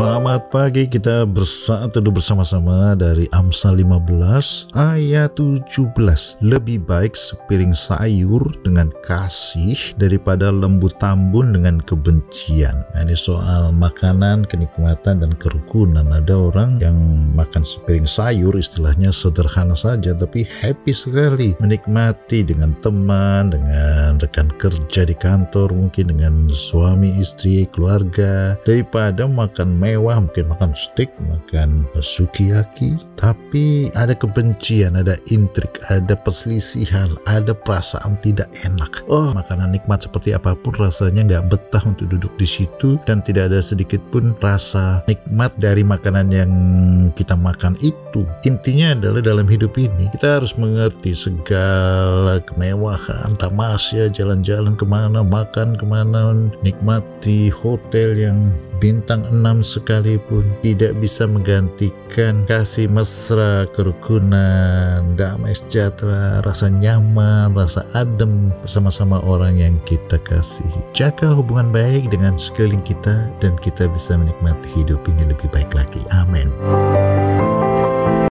Selamat pagi kita bersatu bersama-sama dari Amsal 15 ayat 17 Lebih baik sepiring sayur dengan kasih daripada lembu tambun dengan kebencian. Nah, Ini soal makanan, kenikmatan, dan kerukunan. Ada orang yang makan sepiring sayur istilahnya sederhana saja Tapi happy sekali. Menikmati dengan teman, dengan rekan kerja di kantor Mungkin dengan suami, istri, keluarga. Daripada makan mungkin makan steak, makan sukiyaki, tapi ada kebencian, ada intrik, ada perselisihan, ada perasaan tidak enak. Oh, makanan nikmat seperti apa pun rasanya nggak betah untuk duduk di situ dan tidak ada sedikit pun rasa nikmat dari makanan yang kita makan itu. Intinya adalah dalam hidup ini kita harus mengerti segala kemewahan, tamasya, jalan-jalan ke mana, makan ke mana, nikmati hotel yang bintang enam sekalipun tidak bisa menggantikan kasih mesra, kerukunan, damai sejahtera, rasa nyaman, rasa adem bersama-sama orang yang kita kasihi. Jaga hubungan baik dengan sekeliling kita dan kita bisa menikmati hidup ini lebih baik lagi. Amin.